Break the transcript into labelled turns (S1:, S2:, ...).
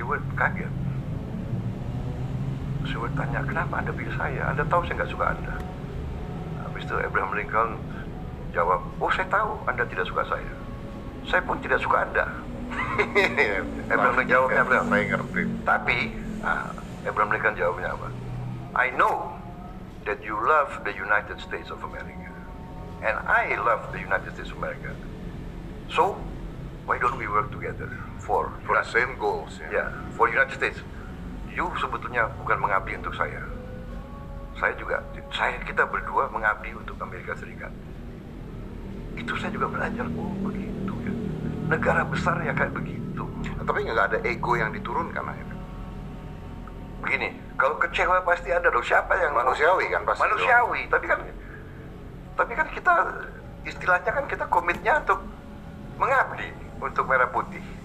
S1: Seward kaget. Seward tanya, kenapa Anda pilih saya? Anda tahu saya nggak suka Anda. Habis itu Abraham Lincoln jawab, oh saya tahu Anda tidak suka saya. Saya pun tidak suka Anda. Abraham Lincoln jawabnya Abraham.
S2: Saya ngerti.
S1: Tapi, ah, Abraham Lincoln jawabnya apa? I know that you love the United States of America. And I love the United States of America. So, why don't we work together for,
S2: For the same goals ya.
S1: Ya, for United States. You sebetulnya bukan mengabdi untuk saya. Saya juga, saya kita berdua mengabdi untuk Amerika Serikat. Itu saya juga belajar, oh begitu ya. Negara besar ya kayak begitu.
S2: Tapi nggak ada ego yang diturunkan akhirnya.
S1: Begini, kalau kecewa pasti ada dong. Siapa yang
S2: Manusiawi kan pasti
S1: Manusiawi, tapi kan, tapi kan kita istilahnya kan kita komitnya untuk mengabdi untuk merah putih.